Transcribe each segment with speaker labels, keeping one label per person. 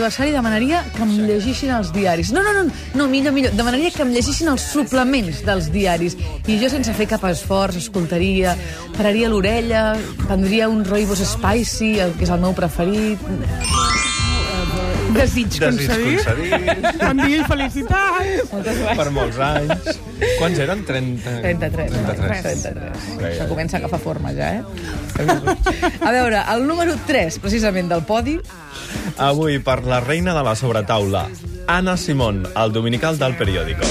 Speaker 1: aniversari, demanaria que em llegissin els diaris. No, no, no, no, millor, millor. Demanaria que em llegissin els suplements dels diaris. I jo, sense fer cap esforç, escoltaria, pararia l'orella, prendria un rooibos spicy, el que és el meu preferit.
Speaker 2: Desig
Speaker 3: Desig
Speaker 2: concedit.
Speaker 3: concedit
Speaker 2: Bon dia i felicitats.
Speaker 1: Moltes gràcies.
Speaker 3: per molts anys. Quants eren? 30...
Speaker 1: 33.
Speaker 3: 33.
Speaker 1: 33.
Speaker 3: Ja, ja.
Speaker 1: Això comença a agafar forma, ja, eh? A veure, el número 3, precisament, del podi,
Speaker 3: Avui, per la reina de la sobretaula, Anna Simón, el dominical del periòdico.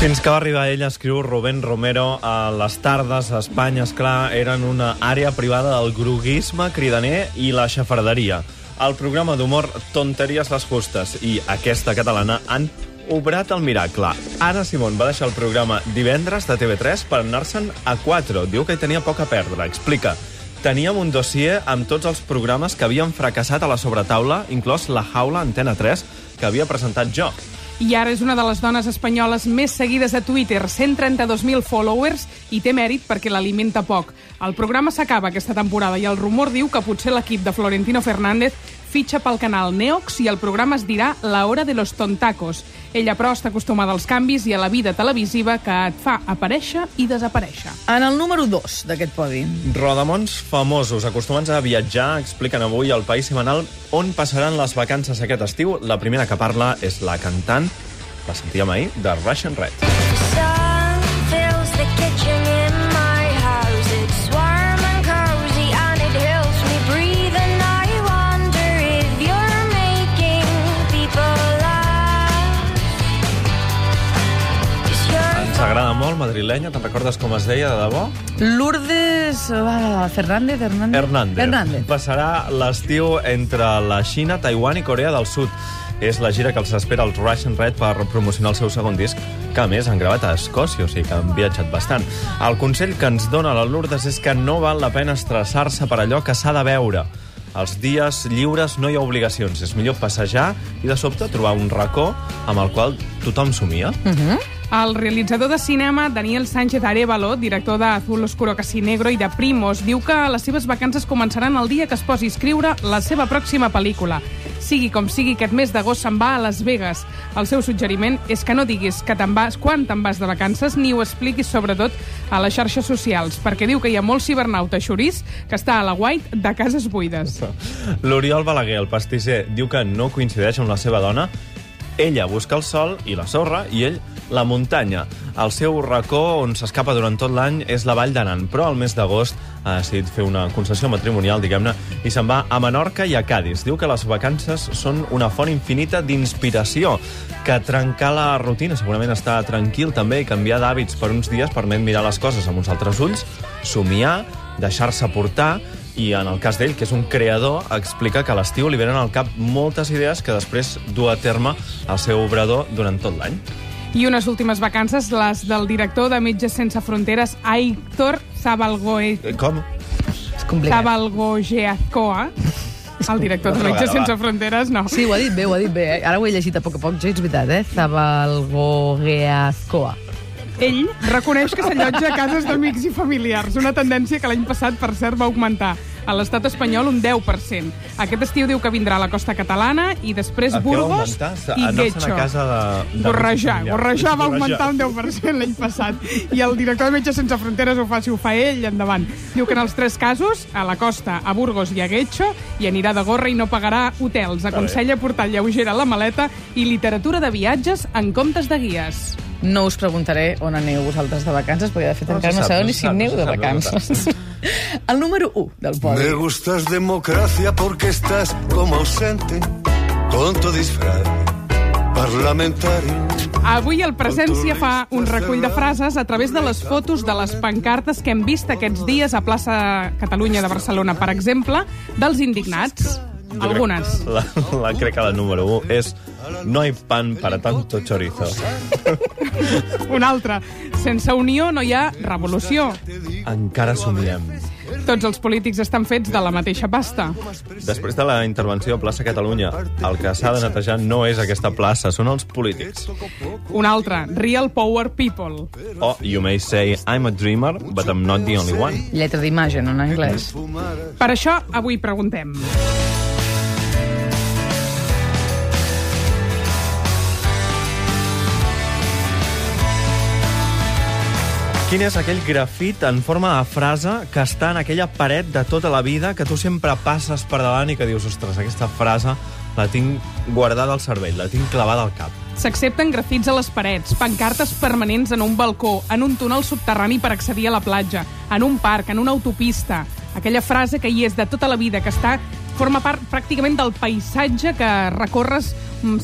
Speaker 3: Fins que va arribar ella, escriu Rubén Romero, a les tardes a Espanya, esclar, eren una àrea privada del groguisme cridaner i la xafarderia. El programa d'humor Tonteries les Justes i aquesta catalana han obrat el miracle. Anna Simón va deixar el programa divendres de TV3 per anar-se'n a 4. Diu que hi tenia poc a perdre. Explica. Teníem un dossier amb tots els programes que havien fracassat a la sobretaula, inclòs La Jaula Antena 3, que havia presentat jo.
Speaker 2: I ara és una de les dones espanyoles més seguides a Twitter, 132.000 followers, i té mèrit perquè l'alimenta poc. El programa s'acaba aquesta temporada i el rumor diu que potser l'equip de Florentino Fernández fitxa pel canal Neox i el programa es dirà La hora de los tontacos. Ella, però, està acostumada als canvis i a la vida televisiva que et fa aparèixer i desaparèixer.
Speaker 1: en el número 2 d'aquest podi.
Speaker 3: Rodamons famosos acostumats a viatjar expliquen avui al País Semanal on passaran les vacances aquest estiu. La primera que parla és la cantant, la sentíem ahir, de Russian Red.
Speaker 4: You're
Speaker 3: Ens agrada molt, madrilenya. Te'n recordes com es deia, de debò?
Speaker 1: Lourdes Fernández, Hernández.
Speaker 3: Hernández.
Speaker 1: Hernández.
Speaker 3: Passarà l'estiu entre la Xina, Taiwan i Corea del Sud. És la gira que els espera els Russian Red per promocionar el seu segon disc, que a més han gravat a Escòcia, o sigui que han viatjat bastant. El consell que ens dona la Lourdes és que no val la pena estressar-se per allò que s'ha de veure. Els dies lliures no hi ha obligacions. És millor passejar i, de sobte, trobar un racó amb el qual tothom somia.
Speaker 2: El realitzador de cinema Daniel Sánchez Arevalo, director de Azul Oscuro Casi Negro i de Primos, diu que les seves vacances començaran el dia que es posi a escriure la seva pròxima pel·lícula. Sigui com sigui, aquest mes d'agost se'n va a Las Vegas. El seu suggeriment és que no diguis que te'n vas, quan te'n vas de vacances, ni ho expliquis sobretot a les xarxes socials, perquè diu que hi ha molt cibernauta xurís que està a la White de cases buides.
Speaker 3: L'Oriol Balaguer, el pastisser, diu que no coincideix amb la seva dona. Ella busca el sol i la sorra i ell la muntanya. El seu racó on s'escapa durant tot l'any és la Vall d'Aran, però al mes d'agost ha decidit fer una concessió matrimonial, diguem-ne, i se'n va a Menorca i a Cádiz. Diu que les vacances són una font infinita d'inspiració, que trencar la rutina, segurament estar tranquil també i canviar d'hàbits per uns dies permet mirar les coses amb uns altres ulls, somiar, deixar-se portar i en el cas d'ell, que és un creador, explica que a l'estiu li venen al cap moltes idees que després du a terme al seu obrador durant tot l'any.
Speaker 2: I unes últimes vacances, les del director de Metges Sense Fronteres, Aitor Zabalgoe...
Speaker 3: Eh, Com?
Speaker 1: És complicat.
Speaker 2: Zabalgojeazcoa, el director de Metges Sense. Fronteres, no.
Speaker 1: Sí, ho ha dit bé, ho ha dit bé. Eh? Ara ho he llegit a poc a poc, ja és veritat, eh? Zabalgogeazcoa.
Speaker 2: Ell reconeix que s'allotja a cases d'amics i familiars, una tendència que l'any passat, per cert, va augmentar. A l'estat espanyol un 10%. Aquest estiu diu que vindrà a la costa catalana i després
Speaker 3: El que va
Speaker 2: Burgos
Speaker 3: augmentar?
Speaker 2: i
Speaker 3: Anar-se'n
Speaker 2: Getxo.
Speaker 3: a casa de- de
Speaker 2: Gorrejar.
Speaker 3: familiar.
Speaker 2: Gorrejar va augmentar un 10% l'any passat. I el director de Metges Sense Fronteres ho fa si ho fa ell, endavant. Diu que en els tres casos, a la costa, a Burgos i a Getxo, hi anirà de gorra i no pagarà hotels. Aconsella portar lleugera la maleta i literatura de viatges en comptes de guies.
Speaker 1: No us preguntaré on aneu vosaltres de vacances, perquè de fet
Speaker 3: No
Speaker 1: encara
Speaker 3: se
Speaker 1: no
Speaker 3: sap,
Speaker 1: sabeu
Speaker 3: no
Speaker 1: ni
Speaker 3: se
Speaker 1: si
Speaker 3: sap,
Speaker 1: aneu
Speaker 3: no
Speaker 1: de
Speaker 3: sap, no se
Speaker 1: vacances. El número 1 del podi.
Speaker 5: Me gustas democracia porque estás como ausente con tu disfraz parlamentario.
Speaker 2: Avui el Presència fa un recull de frases a través de les fotos de les pancartes que hem vist aquests dies a plaça Catalunya de Barcelona, per exemple, dels indignats. Algunes.
Speaker 3: La, la, crec que la número 1 és No hay pan para tanto chorizo.
Speaker 2: Una altra. Sense unió no hi ha revolució.
Speaker 3: Encara somiem.
Speaker 2: Tots els polítics estan fets de la mateixa pasta.
Speaker 3: Després de la intervenció a plaça Catalunya, el que s'ha de netejar no és aquesta plaça, són els polítics.
Speaker 2: Un altre, Real Power People.
Speaker 3: Oh, you may say I'm a dreamer, but I'm not the only one.
Speaker 1: Lletra d'imatge, no en anglès.
Speaker 2: Per això, avui preguntem.
Speaker 3: Quin és aquell grafit en forma de frase que està en aquella paret de tota la vida que tu sempre passes per davant i que dius, ostres, aquesta frase la tinc guardada al cervell, la tinc clavada al cap.
Speaker 2: S'accepten grafits a les parets, pancartes permanents en un balcó, en un túnel subterrani per accedir a la platja, en un parc, en una autopista. Aquella frase que hi és de tota la vida, que està forma part pràcticament del paisatge que recorres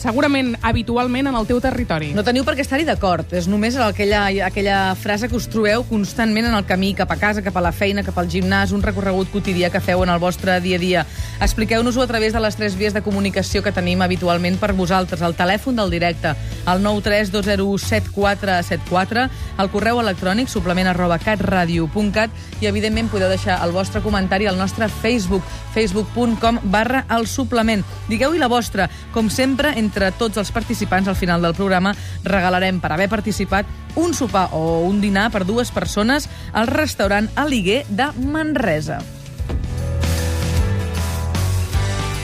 Speaker 2: segurament habitualment en el teu territori.
Speaker 1: No teniu per què estar-hi d'acord. És només aquella, aquella frase que us trobeu constantment en el camí cap a casa, cap a la feina, cap al gimnàs, un recorregut quotidià que feu en el vostre dia a dia. Expliqueu-nos-ho a través de les tres vies de comunicació que tenim habitualment per vosaltres. El telèfon del directe, el 932017474, el correu electrònic suplement arroba catradio.cat i, evidentment, podeu deixar el vostre comentari al nostre Facebook, facebook.com barra el suplement. Digueu-hi la vostra. Com sempre, entre tots els participants, al final del programa, regalarem, per haver participat, un sopar o un dinar per dues persones al restaurant Aliguer de Manresa.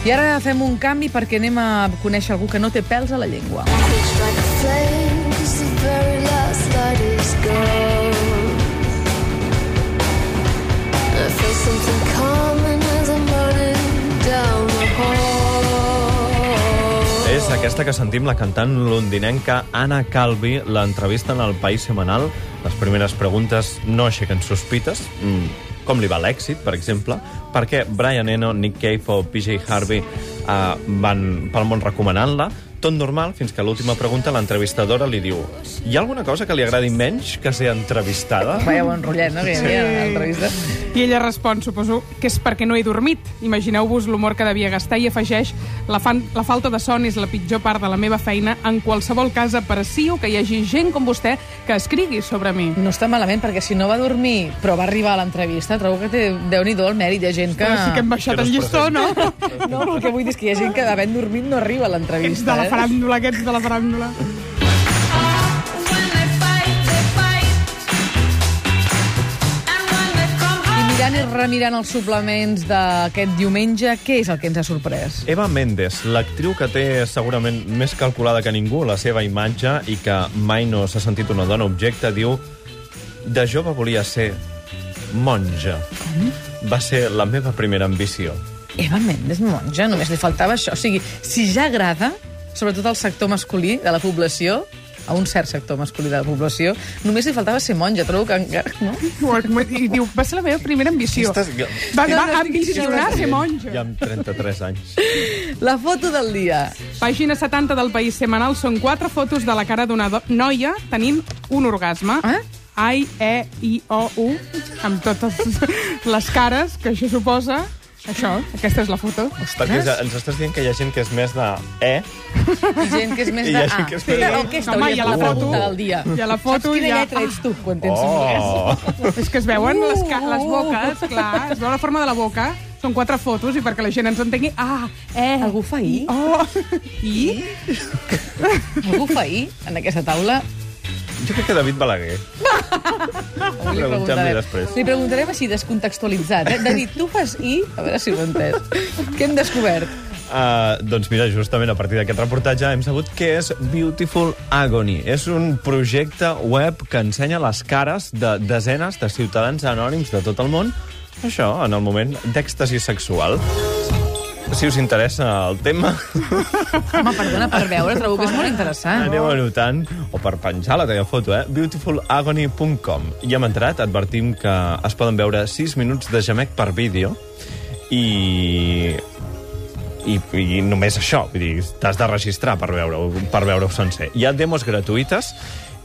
Speaker 1: I ara fem un canvi perquè anem a conèixer algú que no té pèls a la llengua.
Speaker 4: A flame,
Speaker 3: aquesta que sentim la cantant londinenca Anna Calvi, l'entrevista en el País Semanal. Les primeres preguntes no aixequen sospites, mm, com li va l'èxit, per exemple, perquè Brian Eno, Nick Cave o PJ Harvey eh, van pel món recomanant-la, tot normal, fins que a l'última pregunta l'entrevistadora li diu hi ha alguna cosa que li agradi menys que ser entrevistada?
Speaker 1: Vaya bon rotllet, no?, que hi havia a l'entrevista.
Speaker 2: I ella respon, suposo, que és perquè no he dormit. Imagineu-vos l'humor que devia gastar i afegeix la, fan, la falta de son és la pitjor part de la meva feina. En qualsevol cas, aprecio que hi hagi gent com vostè que escrigui sobre mi.
Speaker 1: No està malament, perquè si no va dormir, però va arribar a l'entrevista, trobo que té, déu-n'hi-do el mèrit. Hi ha gent que...
Speaker 2: Però sí que hem baixat
Speaker 3: Que no
Speaker 2: el llistó, no?
Speaker 1: No, el que vull dir és que hi ha gent que havent dormit no arriba a
Speaker 2: Ets
Speaker 1: l'entrevista.
Speaker 2: de la
Speaker 1: eh?
Speaker 2: Faràndula, aquests de la faràndula.
Speaker 1: I mirant i remirant els suplements d'aquest diumenge, què és el que ens ha sorprès?
Speaker 3: Eva Méndez, l'actriu que té segurament més calculada que ningú la seva imatge i que mai no s'ha sentit una dona objecte, diu de jove volia ser monja. Va ser la meva primera ambició.
Speaker 1: Eva Méndez, monja, només li faltava això. O sigui, si ja agrada, sobretot al sector masculí de la població, a un cert sector masculí de la població, només li faltava ser monja. Trobo que encara... No?
Speaker 2: I diu, va ser la meva primera ambició.
Speaker 3: Estàs-
Speaker 2: Va,
Speaker 1: No,
Speaker 2: va ambicionar ser monja.
Speaker 3: Ja amb 33 anys.
Speaker 1: La foto del dia.
Speaker 2: Pàgina 70 del País Semanal són quatre fotos de la cara d'una do- noia tenint un orgasme.
Speaker 1: Eh?
Speaker 2: I, E, I, O, U, amb totes les cares que això suposa. Això, aquesta és la foto.
Speaker 3: Perquè ja- ens estàs dient que hi ha gent que és més de E,
Speaker 1: I gent que és més
Speaker 3: I hi
Speaker 1: de
Speaker 3: ha
Speaker 1: A.
Speaker 3: que és més de-
Speaker 1: Aquesta
Speaker 2: home,
Speaker 1: hauria
Speaker 2: la
Speaker 1: ser la
Speaker 2: foto.
Speaker 1: pregunta del dia.
Speaker 2: Hi ha la foto,
Speaker 1: Saps quina
Speaker 2: hi ha-
Speaker 1: lletra ets tu quan tens un?
Speaker 3: Oh!
Speaker 2: És que es veuen les, ca les boques, clar, es veu la forma de la boca. Són quatre fotos i perquè la gent ens entengui... Ah, eh...
Speaker 1: Algú fa I?
Speaker 2: Oh, i?
Speaker 1: Algú fa I en aquesta taula?
Speaker 3: Jo crec que David Balaguer. Preguntem-li després.
Speaker 1: Li preguntarem així, descontextualitzat. Eh? David, tu fas I? A veure si ho he entès. Què hem descobert?
Speaker 3: Uh, doncs mira, justament a partir d'aquest reportatge hem sabut què és Beautiful Agony. És un projecte web que ensenya les cares de desenes de ciutadans anònims de tot el món, això, en el moment d'èxtasi sexual. Si us interessa el tema,
Speaker 1: Home, perdona, per veure, trobo que és molt interessant.
Speaker 3: aneu anotant, o per penjar la teva foto, eh? beautifulagony.com. I hem entrat, advertim que es poden veure 6 minuts de gemec per vídeo i i, i només això, vull dir, t'has de registrar per veure-ho per veure sencer. Hi ha demos gratuïtes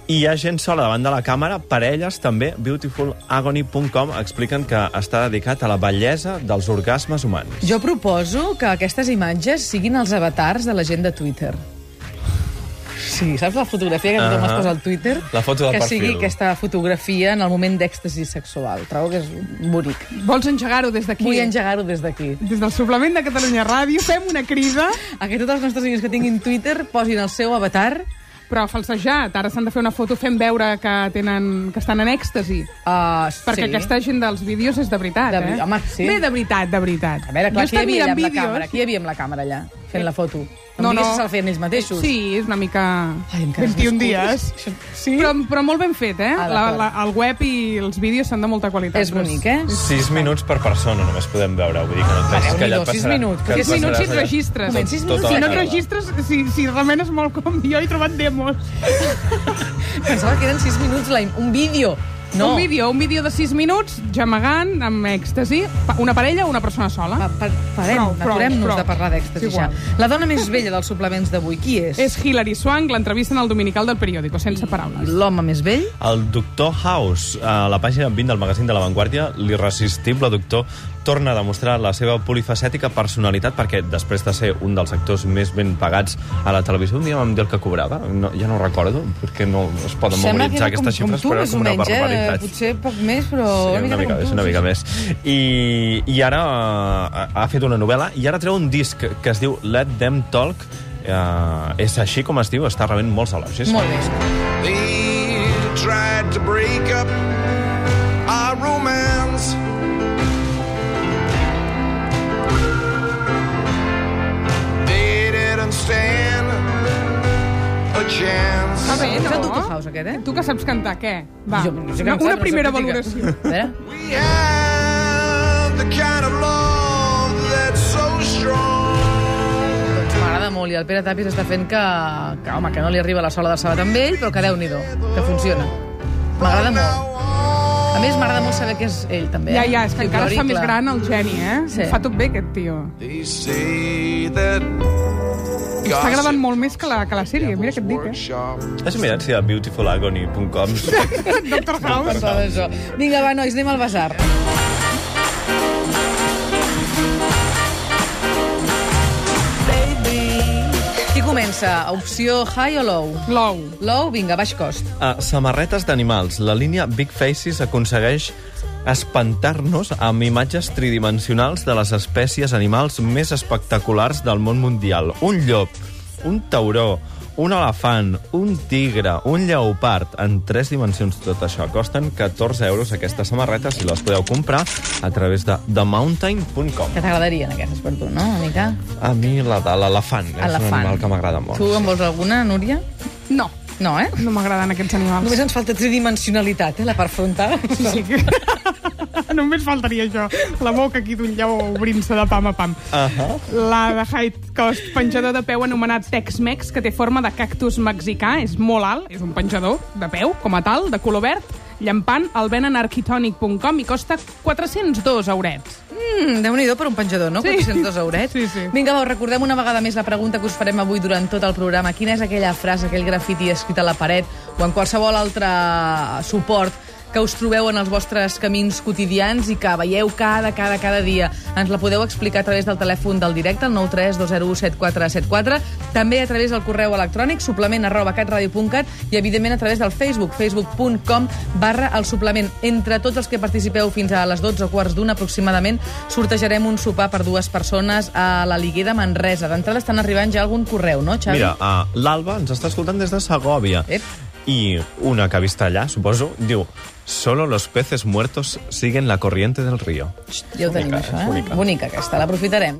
Speaker 3: i hi ha gent sola davant de la càmera, parelles també, beautifulagony.com expliquen que està dedicat a la bellesa dels orgasmes humans.
Speaker 1: Jo proposo que aquestes imatges siguin els avatars de la gent de Twitter. sigui, saps la fotografia que tothom
Speaker 3: Ahà.
Speaker 1: es posa al Twitter?
Speaker 3: La foto del
Speaker 1: que
Speaker 3: perfil.
Speaker 1: sigui aquesta fotografia en el moment d'èxtasi sexual. Trobo que és bonic.
Speaker 2: Vols engegar-ho des d'aquí?
Speaker 1: Vull engegar-ho des d'aquí.
Speaker 2: Des del suplement de Catalunya Ràdio fem una crida,
Speaker 1: A que tots els nostres amics que tinguin Twitter posin el seu avatar
Speaker 2: però falsejat. Ara s'han de fer una foto fent veure que, tenen, que estan en èxtasi.
Speaker 1: Uh,
Speaker 2: Perquè
Speaker 1: sí.
Speaker 2: aquesta gent dels vídeos és de veritat,
Speaker 1: De
Speaker 2: eh?
Speaker 1: home, sí.
Speaker 2: Bé, de veritat, de veritat.
Speaker 1: A veure, clar,
Speaker 2: jo
Speaker 1: qui hi havia amb la
Speaker 2: vídeos...
Speaker 1: càmera? Qui hi havia amb la càmera allà, fent la foto?
Speaker 2: No,
Speaker 1: em diguis
Speaker 2: no.
Speaker 1: que se'l feien ells mateixos?
Speaker 2: Sí, és una mica...
Speaker 1: Ai, encara és
Speaker 2: 21
Speaker 1: més
Speaker 2: dies.
Speaker 1: Sí?
Speaker 2: Però, però molt ben fet, eh?
Speaker 1: Ah,
Speaker 2: la, la, el web i els vídeos són de molta qualitat.
Speaker 1: És bonic, eh?
Speaker 3: 6 minuts per persona només podem veure. Vull dir que no et pensis que allà et
Speaker 1: Déu-n'hi-do, sis
Speaker 3: passarà...
Speaker 1: minuts.
Speaker 3: que et
Speaker 2: Sis minuts si et registres.
Speaker 1: Moment, sis
Speaker 3: tot-
Speaker 1: minuts
Speaker 3: tota
Speaker 2: Si no et registres, si, si remenes molt com jo, he trobat demos.
Speaker 1: Pensava que eren 6 minuts la, un vídeo. No.
Speaker 2: Un vídeo, un vídeo de 6 minuts, gemegant, amb èxtasi, una parella o una persona sola.
Speaker 1: Pa, pa, parem, aturem-nos de parlar d'èxtasi ja. La dona més vella dels suplements d'avui, qui és?
Speaker 2: És Hilary Swank, l'entrevista en el Dominical del periòdico, sense paraules.
Speaker 1: L'home més vell?
Speaker 3: El doctor House, a la pàgina 20 del magazín de La Vanguardia, l'irresistible doctor torna a demostrar la seva polifacètica personalitat perquè després de ser un dels actors més ben pagats a la televisió, un dia vam dir el que cobrava, no, ja no ho recordo, perquè no es poden
Speaker 1: Sembla
Speaker 3: memoritzar aquestes
Speaker 1: com
Speaker 3: xifres,
Speaker 1: tu,
Speaker 3: però és una
Speaker 1: menys, eh? Potser poc més, però
Speaker 3: Sí,
Speaker 1: una mica
Speaker 3: una mica més, una mica més. I, i ara uh, ha fet una novel·la i ara treu un disc que es diu Let Them Talk. Uh, és així com es diu, està rebent molts elogis.
Speaker 1: Molt bé.
Speaker 6: They tried to break up our romance. They didn't stand a chance.
Speaker 2: Bé,
Speaker 1: És
Speaker 2: no?
Speaker 1: Doctor House, aquest, eh?
Speaker 2: Tu que saps cantar, què? Va,
Speaker 1: Jo no sé
Speaker 2: una,
Speaker 1: cantar,
Speaker 2: una primera valoració.
Speaker 1: A veure.
Speaker 6: We have the kind of love that's so strong.
Speaker 1: M'agrada molt, i el Pere Tapis està fent que, que, home, que no li arriba la sola de sabat amb ell, però que déu-n'hi-do, que funciona. M'agrada molt. A més, m'agrada molt saber que és ell, també.
Speaker 2: Ja, ja, és que encara es fa més gran el geni, eh?
Speaker 1: Sí.
Speaker 2: Ho fa tot bé, aquest tio. Està agradant molt més que la, que la sèrie, mira què et dic, eh?
Speaker 3: Has mirat si a beautifulagony.com
Speaker 2: Doctor House.
Speaker 1: Vinga, va, nois, anem al basar. Comença? Opció high o low?
Speaker 2: Low.
Speaker 1: Low, vinga, baix cost.
Speaker 3: A samarretes d'animals, la línia Big Faces aconsegueix espantar-nos amb imatges tridimensionals de les espècies animals més espectaculars del món mundial. Un llop, un tauró, un elefant, un tigre, un lleopard, en tres dimensions tot això. Costen 14 euros aquestes samarretes i les podeu comprar a través de themountain.com.
Speaker 1: Que t'agradarien aquestes per tu, no? Una mica?
Speaker 3: A mi la de l'elefant és un animal que m'agrada molt.
Speaker 1: Tu en vols alguna, Núria?
Speaker 2: No,
Speaker 1: No, eh?
Speaker 2: no m'agraden aquests animals.
Speaker 1: Només ens falta tridimensionalitat, eh? La part frontal.
Speaker 2: Sí. Només faltaria això. La boca aquí d'un lleó obrint-se de pam a pam.
Speaker 3: Uh -huh.
Speaker 2: La de High Cost, penjador de peu anomenat Tex-Mex, que té forma de cactus mexicà, és molt alt, és un penjador de peu, com a tal, de color verd, llampant, el venen a arquitònic.com i costa 402 eurets.
Speaker 1: Mm, Déu-n'hi-do per un penjador, no?
Speaker 2: Sí.
Speaker 1: 402 eurets.
Speaker 2: Sí, sí.
Speaker 1: Vinga, va, recordem una vegada més la pregunta que us farem avui durant tot el programa. Quina és aquella frase, aquell grafiti escrit a la paret o en qualsevol altre suport que us trobeu en els vostres camins quotidians i que veieu cada, cada, cada dia. Ens la podeu explicar a través del telèfon del directe, el 932017474, també a través del correu electrònic, suplement arroba catradio.cat i, evidentment, a través del Facebook, facebook.com barra el suplement. Entre tots els que participeu fins a les 12 o quarts d'una aproximadament, sortejarem un sopar per dues persones a la Liguer de Manresa. D'entrada estan arribant ja algun correu, no, Xavi?
Speaker 3: Mira, uh, l'Alba ens està escoltant des de Segòvia.
Speaker 1: Ep.
Speaker 3: I una que ha vist allà, suposo, diu Solo los peces muertos siguen la corriente del río.
Speaker 1: Ja ho tenim,
Speaker 3: Bonica,
Speaker 1: això, eh?
Speaker 3: bonica.
Speaker 1: Bonica aquesta, l'aprofitarem.